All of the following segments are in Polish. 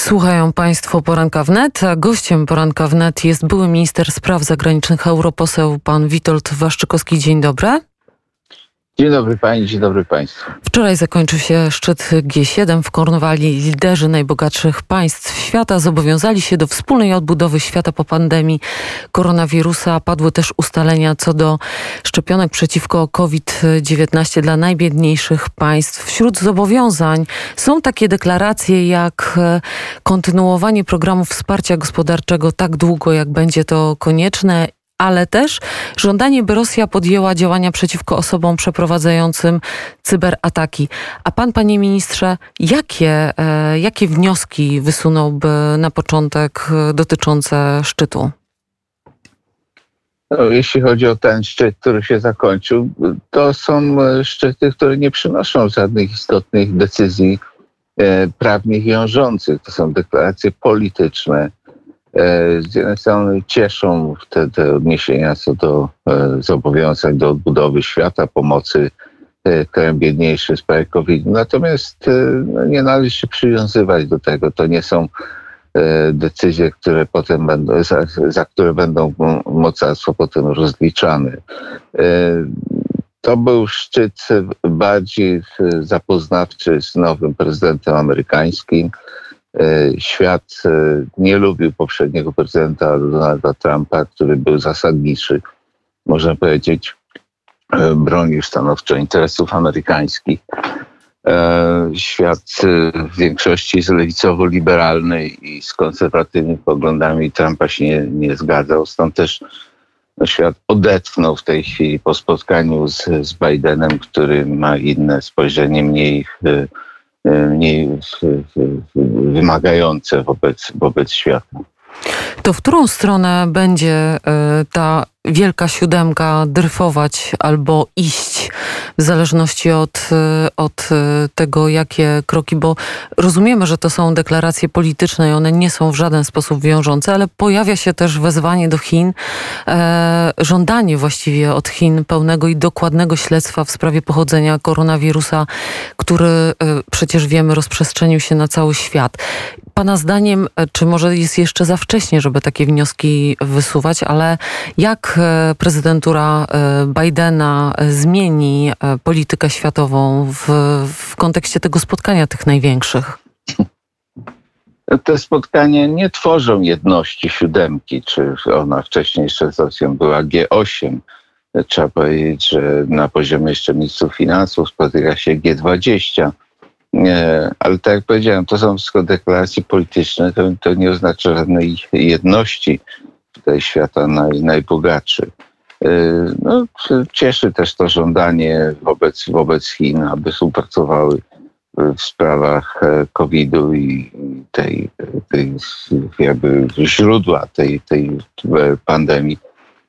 Słuchają Państwo poranka wnet, a gościem poranka wnet jest były minister spraw zagranicznych, europoseł pan Witold Waszczykowski. Dzień dobry. Dzień dobry Pani, dzień dobry Państwu. Wczoraj zakończył się szczyt G7 w Kornwali. Liderzy najbogatszych państw świata zobowiązali się do wspólnej odbudowy świata po pandemii koronawirusa. Padły też ustalenia co do szczepionek przeciwko COVID-19 dla najbiedniejszych państw. Wśród zobowiązań są takie deklaracje jak kontynuowanie programu wsparcia gospodarczego tak długo, jak będzie to konieczne ale też żądanie, by Rosja podjęła działania przeciwko osobom przeprowadzającym cyberataki. A pan, panie ministrze, jakie, e, jakie wnioski wysunąłby na początek dotyczące szczytu? No, jeśli chodzi o ten szczyt, który się zakończył, to są szczyty, które nie przynoszą żadnych istotnych decyzji e, prawnych wiążących. To są deklaracje polityczne E, z jednej strony cieszą te, te odniesienia co do e, zobowiązań do odbudowy świata, pomocy e, krajom biedniejszym sprawie covid Natomiast no, nie należy się przywiązywać do tego. To nie są decyzje, które potem będą, za, za które będą mocarstwo potem rozliczane. To był szczyt bardziej zapoznawczy z nowym prezydentem amerykańskim. E, świat e, nie lubił poprzedniego prezydenta Donalda Trumpa, który był zasadniczy, można powiedzieć, e, bronił stanowczo interesów amerykańskich. Świat w większości jest lewicowo-liberalny i z konserwatywnymi poglądami Trumpa się nie, nie zgadzał. Stąd też no, świat odetchnął w tej chwili po spotkaniu z, z Bidenem, który ma inne spojrzenie, mniej E, mniej wymagające wobec, wobec świata. To w którą stronę będzie e, ta wielka siódemka dryfować albo iść, w zależności od, e, od tego, jakie kroki, bo rozumiemy, że to są deklaracje polityczne i one nie są w żaden sposób wiążące, ale pojawia się też wezwanie do Chin, e, żądanie właściwie od Chin pełnego i dokładnego śledztwa w sprawie pochodzenia koronawirusa, który e, przecież wiemy rozprzestrzenił się na cały świat. Pana zdaniem, e, czy może jest jeszcze za wcześnie, żeby takie wnioski wysuwać, ale jak e, prezydentura e, Bidena zmieni politykę światową w, w kontekście tego spotkania tych największych? Te spotkania nie tworzą jedności siódemki, czy ona wcześniejsza z była G8. Trzeba powiedzieć, że na poziomie jeszcze ministrów finansów spotyka się G20 ale tak jak powiedziałem, to są wszystko deklaracje polityczne, to, to nie oznacza żadnej jedności tutaj świata naj, najbogatszych. E, no, cieszy też to żądanie wobec, wobec Chin, aby współpracowały w sprawach e, COVID-u i tej, tej jakby źródła tej, tej pandemii.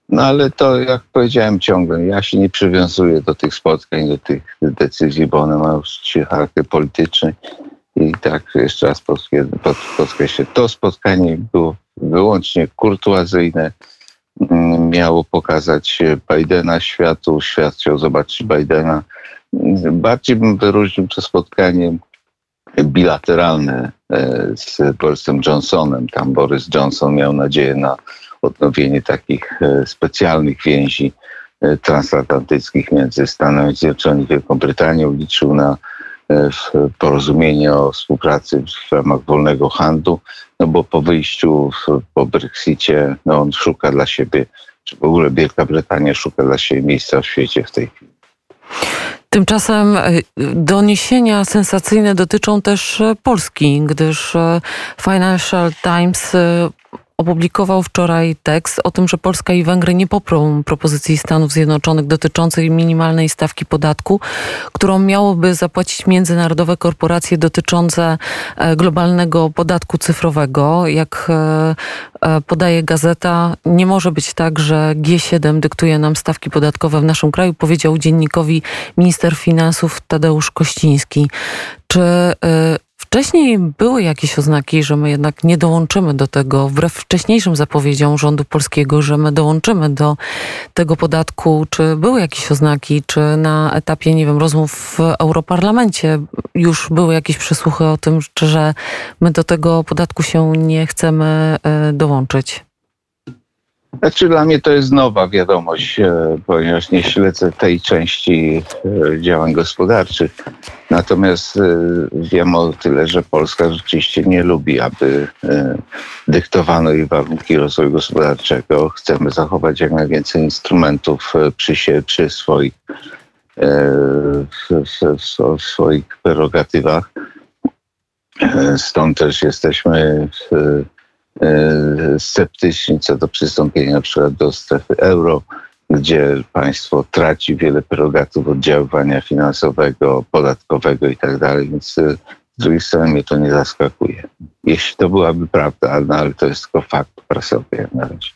No ale to, jak powiedziałem ciągle, ja się nie przywiązuję do tych spotkań, do tych decyzji, bo one mają charakter polityczny. I tak jeszcze raz podkreślę, to spotkanie było wyłącznie kurtuazyjne. Mm, miało pokazać Bidena światu, świat chciał zobaczyć Bidena. Bardziej bym wyróżnił to spotkanie bilateralne e, z Borisem Johnsonem. Tam Boris Johnson miał nadzieję na odnowienie takich e, specjalnych więzi e, transatlantyckich między Stanami Zjednoczonymi i Wielką Brytanią. Liczył na e, porozumienie o współpracy w ramach wolnego handlu, no bo po wyjściu, po Brexicie, no on szuka dla siebie, czy w ogóle Wielka Brytania szuka dla siebie miejsca w świecie w tej chwili. Tymczasem doniesienia sensacyjne dotyczą też Polski, gdyż Financial Times opublikował wczoraj tekst o tym, że Polska i Węgry nie poprą propozycji Stanów Zjednoczonych dotyczącej minimalnej stawki podatku, którą miałoby zapłacić międzynarodowe korporacje dotyczące e, globalnego podatku cyfrowego. Jak e, e, podaje gazeta, nie może być tak, że G7 dyktuje nam stawki podatkowe w naszym kraju, powiedział dziennikowi minister finansów Tadeusz Kościński. Czy Wcześniej były jakieś oznaki, że my jednak nie dołączymy do tego, wbrew wcześniejszym zapowiedziom rządu polskiego, że my dołączymy do tego podatku. Czy były jakieś oznaki, czy na etapie, nie wiem, rozmów w Europarlamencie już były jakieś przesłuchy o tym, że my do tego podatku się nie chcemy e, dołączyć? Znaczy dla mnie to jest nowa wiadomość, e, ponieważ nie śledzę tej części e, działań gospodarczych. Natomiast e, wiem o tyle, że Polska rzeczywiście nie lubi, aby dyktowano jej warunki rozwoju gospodarczego. Chcemy zachować jak najwięcej instrumentów przy, się, przy swoich, w, swoich prerogatywach. Stąd też jesteśmy sceptyczni co do przystąpienia na przykład do strefy euro, gdzie państwo traci wiele prerogatów oddziaływania finansowego, podatkowego i tak więc e, z drugiej strony mnie to nie zaskakuje. Jeśli to byłaby prawda, no, ale to jest tylko fakt prasowy jak na razie.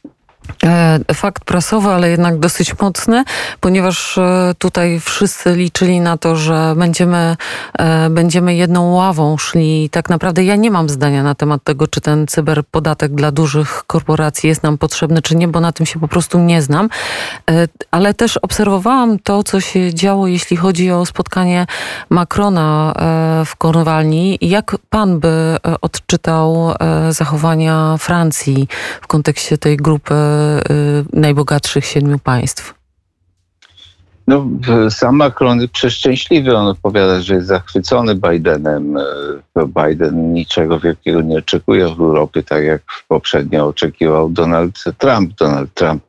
E, fakt prasowy, ale jednak dosyć mocny, ponieważ e, tutaj wszyscy liczyli na to, że będziemy, e, będziemy jedną ławą szli. Tak naprawdę ja nie mam zdania na temat tego, czy ten cyberpodatek dla dużych korporacji jest nam potrzebny, czy nie, bo na tym się po prostu nie znam. Ale też obserwowałam to, co się działo, jeśli chodzi o spotkanie Macrona w Kornwalii. Jak pan by odczytał zachowania Francji w kontekście tej grupy najbogatszych siedmiu państw? No, sam Macron przeszczęśliwy. On opowiada, że jest zachwycony Bidenem. Y, Biden niczego wielkiego nie oczekuje od Europy, tak jak poprzednio oczekiwał Donald Trump. Donald Trump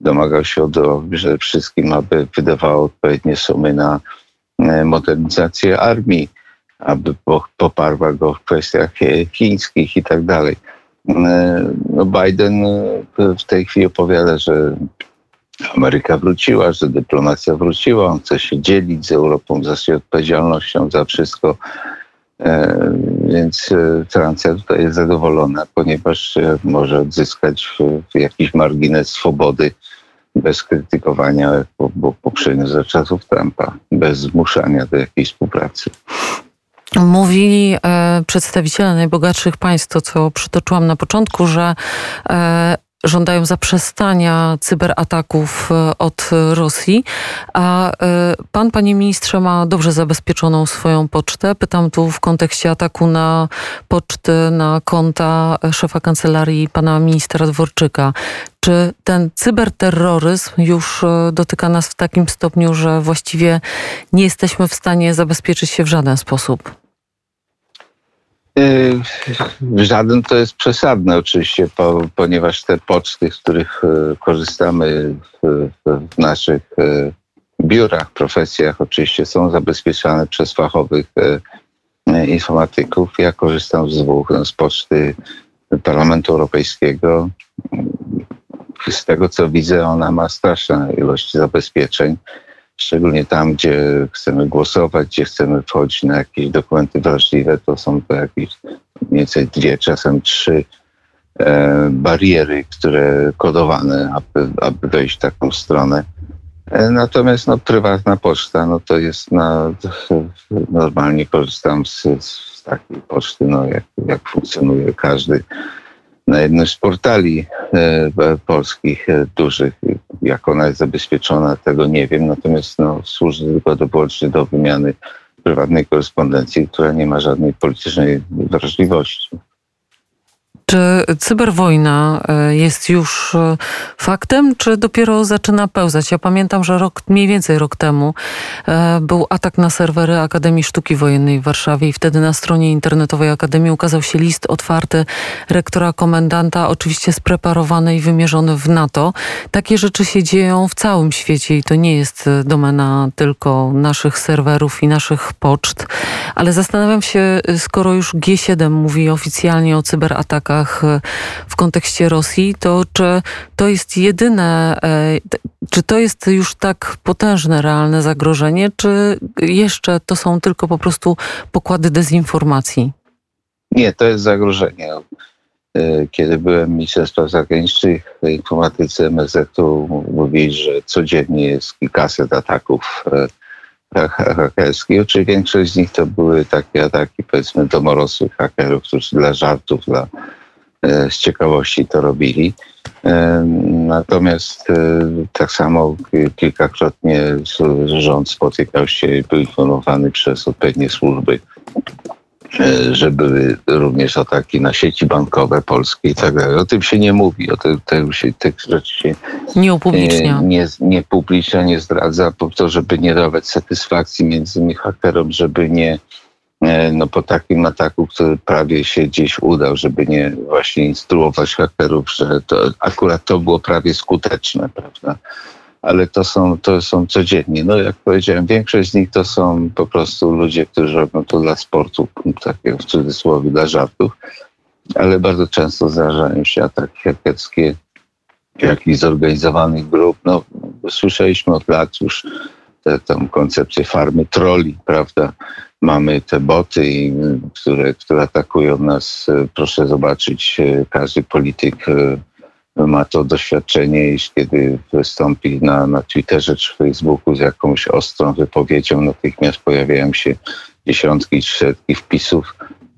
domagał się od Europy że wszystkim, aby wydawało odpowiednie sumy na y, modernizację armii, aby poparła go w kwestiach chińskich i tak dalej. No Biden e, w tej chwili opowiada, że Ameryka wróciła, że dyplomacja wróciła, on chce się dzielić z Europą za odpowiedzialnością za wszystko. E, więc e, Francja tutaj jest zadowolona, ponieważ może odzyskać jakiś margines swobody bez krytykowania, poprzednio za czasów Trumpa, bez zmuszania do jakiejś współpracy. Mówili e, przedstawiciele najbogatszych państw, to co przytoczyłam na początku, że e, żądają zaprzestania cyberataków e, od Rosji. A e, pan, panie ministrze, ma dobrze zabezpieczoną swoją pocztę. Pytam tu w kontekście ataku na poczty, na konta szefa kancelarii pana ministra Dworczyka. Czy ten cyberterroryzm już e, dotyka nas w takim stopniu, że właściwie nie jesteśmy w stanie zabezpieczyć się w żaden sposób? Yy, żaden to jest przesadne oczywiście, po, ponieważ te poczty, z których e, korzystamy w, w, naszych e, biurach, profesjach oczywiście są zabezpieczane przez fachowych e, informatyków. Ja korzystam z dwóch, no, z poczty Parlamentu Europejskiego. Z tego co widzę, ona ma straszne ilości zabezpieczeń szczególnie tam, gdzie chcemy głosować, gdzie chcemy wchodzić na jakieś dokumenty wrażliwe, to są to jakieś mniej więcej dwie, czasem trzy e, bariery, które kodowane, aby, aby wejść w taką stronę. E, natomiast no, prywatna poczta, no to jest na, normalnie korzystam z, z takiej poczty, no, jak, jak funkcjonuje każdy na jednym z portali e, polskich e, dużych. Jak ona jest zabezpieczona, tego nie wiem. Natomiast no, służy tylko do, do wymiany prywatnej korespondencji, która nie ma żadnej politycznej wrażliwości. Czy cyberwojna e, jest już e, faktem, czy dopiero zaczyna pełzać? Ja pamiętam, że rok, mniej więcej rok temu e, był atak na serwery Akademii Sztuki Wojennej w Warszawie i wtedy na stronie internetowej Akademii ukazał się list otwarty rektora komendanta, oczywiście spreparowany i wymierzony w NATO. Takie rzeczy się dzieją w całym świecie i to nie jest domena tylko naszych serwerów i naszych poczt, ale zastanawiam się, skoro już G7 mówi oficjalnie o cyberatakach, E, w kontekście Rosji, to czy to jest jedyne, e, czy to jest już tak potężne, realne zagrożenie, czy jeszcze to są tylko po prostu pokłady dezinformacji? Nie, to jest zagrożenie. E, kiedy byłem ministrem spraw zagranicznych, informatycy MSZ-u mówili, że codziennie jest kilkaset ataków hakerskich. Oczywiście większość z nich to były takie ataki, powiedzmy, domorosłych hakerów, którzy dla żartów, dla, z ciekawości to robili. E, natomiast e, tak samo kilkakrotnie rząd spotykał się i był informowany przez odpowiednie służby E, że były również ataki na sieci bankowe polskie i tak dalej. O tym się nie mówi, o tym, tego się, tych rzeczy się nie upublicznia. Nie, nie, nie publicznia, nie zdradza, po to, żeby nie dawać satysfakcji między innymi hakerom, żeby nie e, no po takim ataku, który prawie się gdzieś udał, żeby nie właśnie instruować hakerów, że to akurat to było prawie skuteczne, prawda? ale to są, to są codziennie. No jak powiedziałem, większość z nich to są po prostu ludzie, którzy robią to dla sportu, takiego w cudzysłowie, dla żartów, ale bardzo często zdarzają się ataki hakerskie jakichś zorganizowanych grup. No, słyszeliśmy od lat już tę koncepcję farmy troli, prawda? Mamy te boty, które, które atakują nas. Proszę zobaczyć, każdy polityk ma to doświadczenie, iż kiedy wystąpi na, na Twitterze czy Facebooku z jakąś ostrą wypowiedzią, natychmiast pojawiają się dziesiątki czy setki wpisów.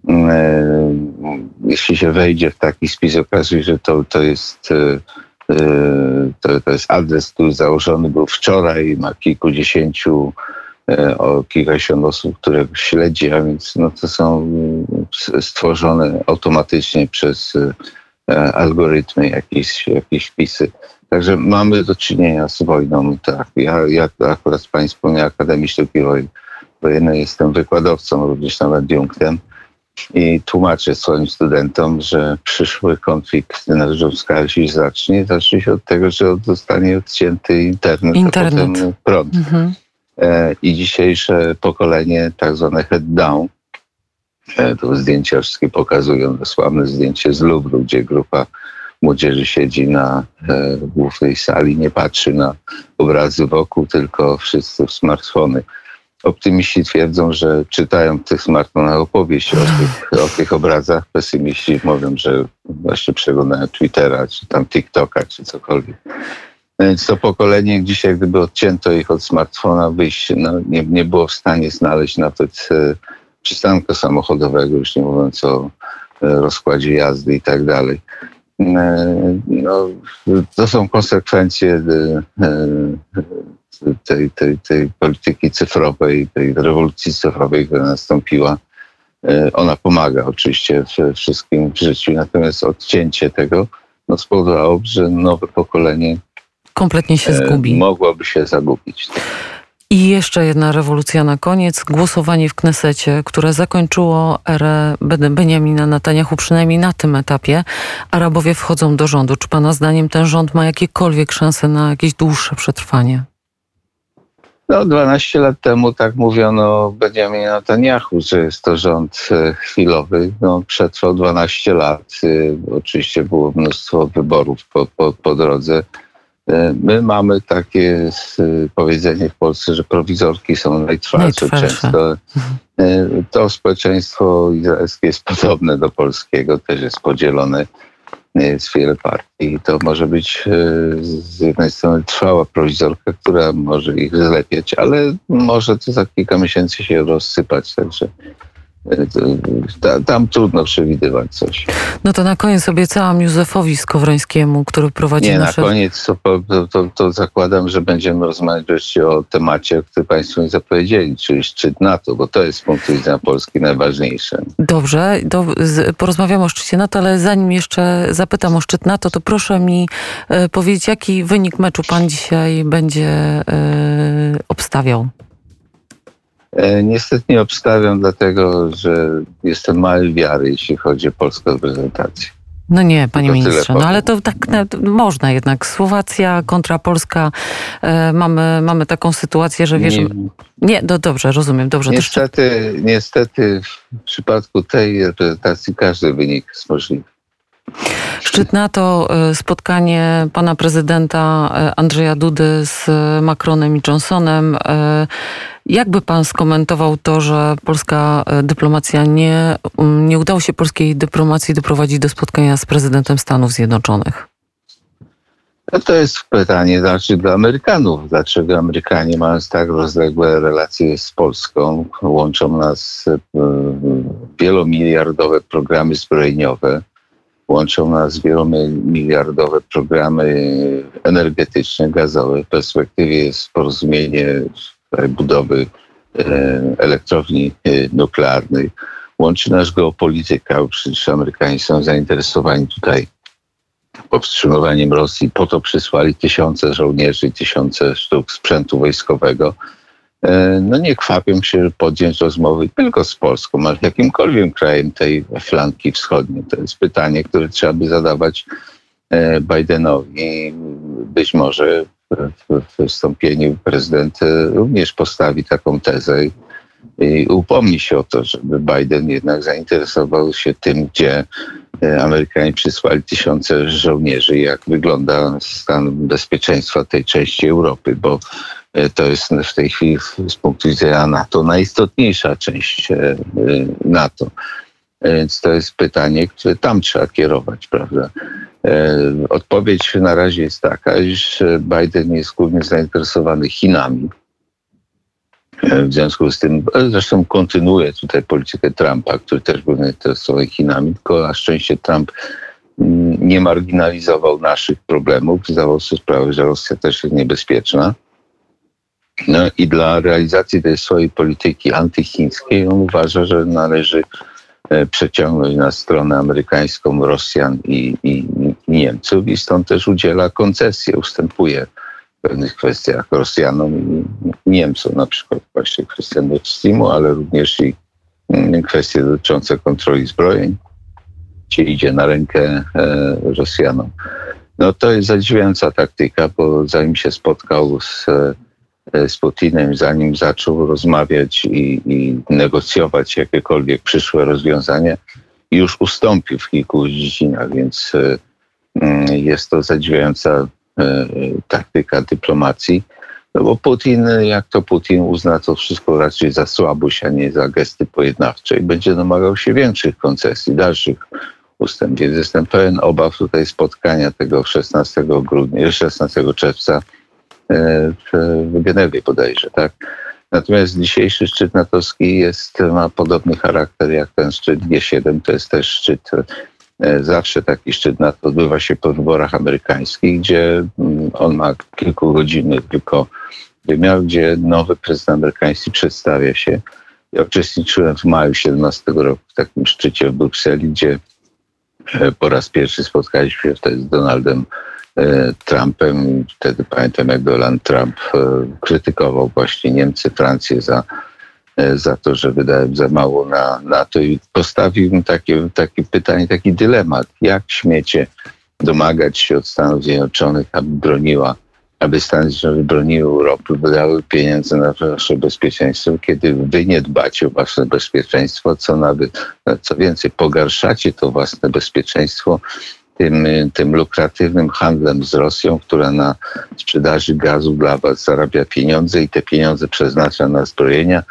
Mm, e, jeśli się wejdzie w taki spis, okazuje się, że to, to jest e, e, to, to jest adres, który założony był wczoraj, ma kilkudziesięciu o kilkadziesiąt osób, które śledzi, a więc no, to są mm, stworzone automatycznie przez E, algorytmy, jakieś, jakieś wpisy. Także mamy do czynienia z wojną. Tak. Ja, ja akurat z Pani wspomniałem Akademii Sztuki Wojennej jestem wykładowcą, również nawet adiunktem i tłumaczę swoim studentom, że przyszły konflikt na się zacznie, zacznie się od tego, że zostanie odcięty internet, internet. a potem prąd. Mhm. E, I dzisiejsze pokolenie, tak zwane head down, E, to zdjęcia wszystkie pokazują sławne zdjęcie z Louvru, gdzie grupa młodzieży siedzi na e, głównej sali, nie patrzy na obrazy wokół, tylko wszyscy w smartfony. Optymiści twierdzą, że czytają w tych smartfonach opowieść o tych, o tych obrazach. Pesymiści mówią, że właśnie przeglądają Twittera, czy tam TikToka, czy cokolwiek. Więc to pokolenie dzisiaj, gdyby odcięto ich od smartfona, wyjść, no, nie, nie było w stanie znaleźć nawet e, przystanku samochodowego, już nie mówiąc o e, rozkładzie jazdy i tak dalej. E, no, to są konsekwencje e, tej, tej, tej polityki cyfrowej, tej rewolucji cyfrowej, która nastąpiła. Ona pomaga oczywiście w wszystkim w życiu, natomiast odcięcie tego no, spowodowało, że nowe pokolenie kompletnie się zgubi. Mogłoby się zagubić. I jeszcze jedna rewolucja na koniec. Głosowanie w Knesecie, które zakończyło erę Benjamina Netanyahu, przynajmniej na tym etapie. Arabowie wchodzą do rządu. Czy Pana zdaniem ten rząd ma jakiekolwiek szanse na jakieś dłuższe przetrwanie? No, 12 lat temu tak mówiono o Benjaminie Netanyahu, że jest to rząd e, chwilowy. No, przetrwał 12 lat. E, oczywiście było mnóstwo wyborów po, po, po drodze. E, my mamy takie powiedzenie w Polsce, że prowizorki są najtrwalsze. Często e, to społeczeństwo izraelskie jest podobne do polskiego, też jest podzielone z wiele partii. To może być e, z jednej strony trwała prowizorka, która może ich zlepiać, ale może to za kilka miesięcy się rozsypać. Także tam trudno przewidywać coś. No to na koniec obiecałam Józefowi Skowrońskiemu, który prowadzi Nie, nasze... na koniec to, to, to, zakładam, że będziemy rozmawiać wreszcie o temacie, który Państwo mi zapowiedzieli, czyli szczyt NATO, bo to jest z punktu widzenia Polski najważniejsze. Dobrze, do, z, porozmawiamy o szczycie NATO, ale zanim jeszcze zapytam o szczyt NATO, to proszę mi e, powiedzieć, jaki wynik meczu Pan dzisiaj będzie e, obstawiał? E, niestety nie obstawiam, dlatego że jestem mały wiary, jeśli chodzi o polską reprezentację. No nie, panie ministrze, no ale to tak można jednak. Słowacja kontra Polska. E, mamy, mamy taką sytuację, że wiesz. Nie, nie no dobrze, rozumiem. Dobrze, niestety, niestety w przypadku tej reprezentacji każdy wynik jest możliwy. Szczyt NATO, e, spotkanie pana prezydenta e, Andrzeja Dudy z Macronem i Johnsonem. E, jakby pan skomentował to, że polska dyplomacja nie, nie udało się polskiej dyplomacji doprowadzić do spotkania z prezydentem Stanów Zjednoczonych? No to jest pytanie znaczy dla Amerykanów. Dlaczego Amerykanie mając tak rozległe relacje z Polską, łączą nas wielomiliardowe programy zbrojeniowe, łączą nas wielomiliardowe programy energetyczne, gazowe. W perspektywie jest porozumienie budowy e, elektrowni e, nuklearnej. Łączy nas geopolityka, przecież Amerykanie są zainteresowani tutaj powstrzymywaniem Rosji. Po to przysłali tysiące żołnierzy, tysiące sztuk sprzętu wojskowego. E, no nie kwapią się podjąć rozmowy tylko z Polską, ale jakimkolwiek krajem tej flanki wschodniej. To jest pytanie, które trzeba by zadawać e, Bidenowi. Być może w wystąpieniu prezydent również postawi taką tezę i upomni się o to, żeby Biden jednak zainteresował się tym, gdzie e, Amerykanie przysłali tysiące żołnierzy, jak wygląda stan bezpieczeństwa tej części Europy, bo to jest w tej chwili z punktu widzenia NATO najistotniejsza część e, NATO. Więc to jest pytanie, które tam trzeba kierować, prawda? Odpowiedź na razie jest taka, iż Biden jest głównie zainteresowany Chinami w związku z tym, zresztą kontynuuje tutaj politykę Trumpa, który też był zainteresowany Chinami, tylko na szczęście Trump mm, nie marginalizował naszych problemów, zdawał sobie sprawę, że Rosja też jest niebezpieczna. No i dla realizacji tej swojej polityki antychińskiej on uważa, że należy e, przeciągnąć na stronę amerykańską Rosjan i, i, Niemców i stąd też udziela koncesje, ustępuje pewnych kwestiach Rosjanom i Niemcom, na przykład właśnie kwestia Nord Streamu, ale również i mm, kwestie dotyczące kontroli zbrojeń, gdzie idzie na rękę e, Rosjanom. No to jest zadziwiająca taktyka, bo zanim się spotkał z, e, z Putinem, zanim zaczął rozmawiać i, i negocjować jakiekolwiek przyszłe rozwiązanie, już ustąpił w kilku dziedzinach, więc e, mm, jest to zadziwiająca E, taktyka dyplomacji. No bo Putin, jak to Putin uzna to wszystko raczej za słabość, a nie za gesty pojednawcze i będzie domagał się większych koncesji, dalszych ustępów. Więc jestem pełen obaw tutaj spotkania tego 16 grudnia, 16 czerwca e, w Genewie bodajże, tak? Natomiast dzisiejszy szczyt natowski jest, ma podobny charakter jak ten szczyt G7. To jest też szczyt E, zawsze taki szczyt NATO odbywa się po wyborach amerykańskich, gdzie mm, on ma kilkugodzinny tylko wymiar, gdzie nowy prezydent amerykański przedstawia się. Ja uczestniczyłem w maju 17 roku w takim szczycie w Brukseli, gdzie e, po raz pierwszy spotkaliśmy się wtedy z Donaldem e, Trumpem. Wtedy pamiętam, jak Donald Trump krytykował właśnie Niemcy, Francję za E, za to, że wydałem za mało na, to i postawił takie, takie pytanie, taki dylemat. Jak śmiecie domagać się od Stanów Zjednoczonych, aby broniła, aby Stany Zjednoczone broniły Europy, wydały pieniądze na wasze bezpieczeństwo, kiedy wy nie dbacie o wasze bezpieczeństwo, co nawet, co więcej, pogarszacie to własne bezpieczeństwo tym, tym lukratywnym handlem z Rosją, która na sprzedaży gazu dla was zarabia pieniądze i te pieniądze przeznacza na zbrojenia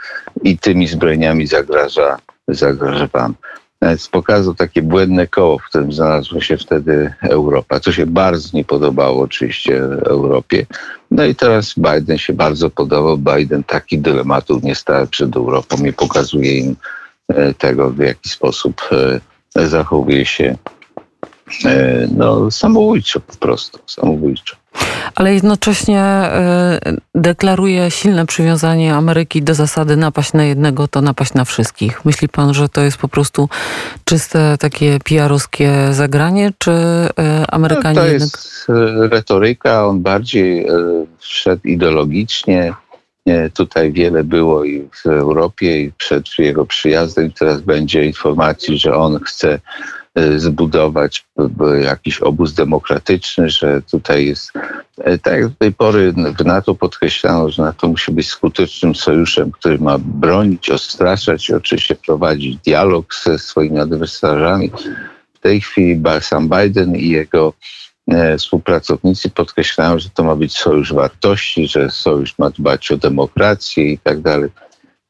i tymi zbrojeniami zagraża, zagraża wam. Więc pokazał takie błędne koło, w którym znalazła się wtedy Europa, co się bardzo nie podobało oczywiście Europie. No i teraz Biden się bardzo podobał. Biden taki dylematów nie stał przed Europą i pokazuje im e, tego, w jaki sposób e, zachowuje się E, no, samobójczo po prostu, samobójczo. Ale jednocześnie e, deklaruje silne przywiązanie Ameryki do zasady napaść na jednego, to napaść na wszystkich. Myśli pan, że to jest po prostu czyste takie PR-owskie zagranie, czy e, Amerykanie... No, to jest retoryka, on bardziej wszedł ideologicznie. Tutaj wiele było i w Europie, i przed jego przyjazdem. Teraz będzie informacji, że on chce Y, zbudować jakiś obóz demokratyczny, że tutaj jest, e, tak jak do tej pory w NATO podkreślano, że NATO musi być skutecznym sojuszem, który ma bronić, odstraszać i oczywiście prowadzić dialog ze swoimi adwersarzami. W tej chwili sam Biden i jego współpracownicy podkreślają, że to ma być sojusz wartości, że sojusz ma dbać o demokrację i tak dalej.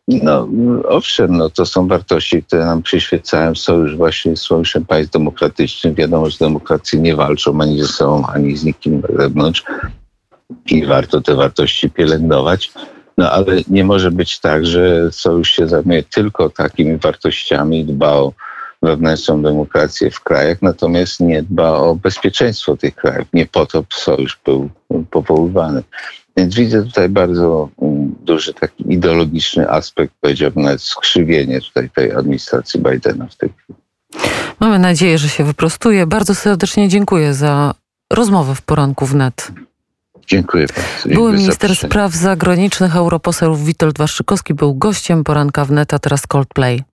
No, owszem, no, to są wartości, które nam przyświecają. Sojusz właśnie jest sojuszem państw demokratycznych. Wiadomo, że demokracje nie walczą ani ze sobą, ani z nikim na zewnątrz i warto te wartości pielęgnować. No ale nie może być tak, że sojusz się zajmuje tylko takimi wartościami dba o wewnętrzną demokrację w krajach, natomiast nie dba o bezpieczeństwo tych krajów. Nie po to sojusz był powoływany. Więc widzę tutaj bardzo mm, duży taki ideologiczny aspekt, powiedziałbym nawet skrzywienie tutaj tej administracji Bidena w tej chwili. Mamy nadzieję, że się wyprostuje. Bardzo serdecznie dziękuję za rozmowę w poranku wnet. Dziękuję bardzo. Były minister spraw zagranicznych, europoseł Witold Waszczykowski był gościem poranka wnet, a teraz Coldplay.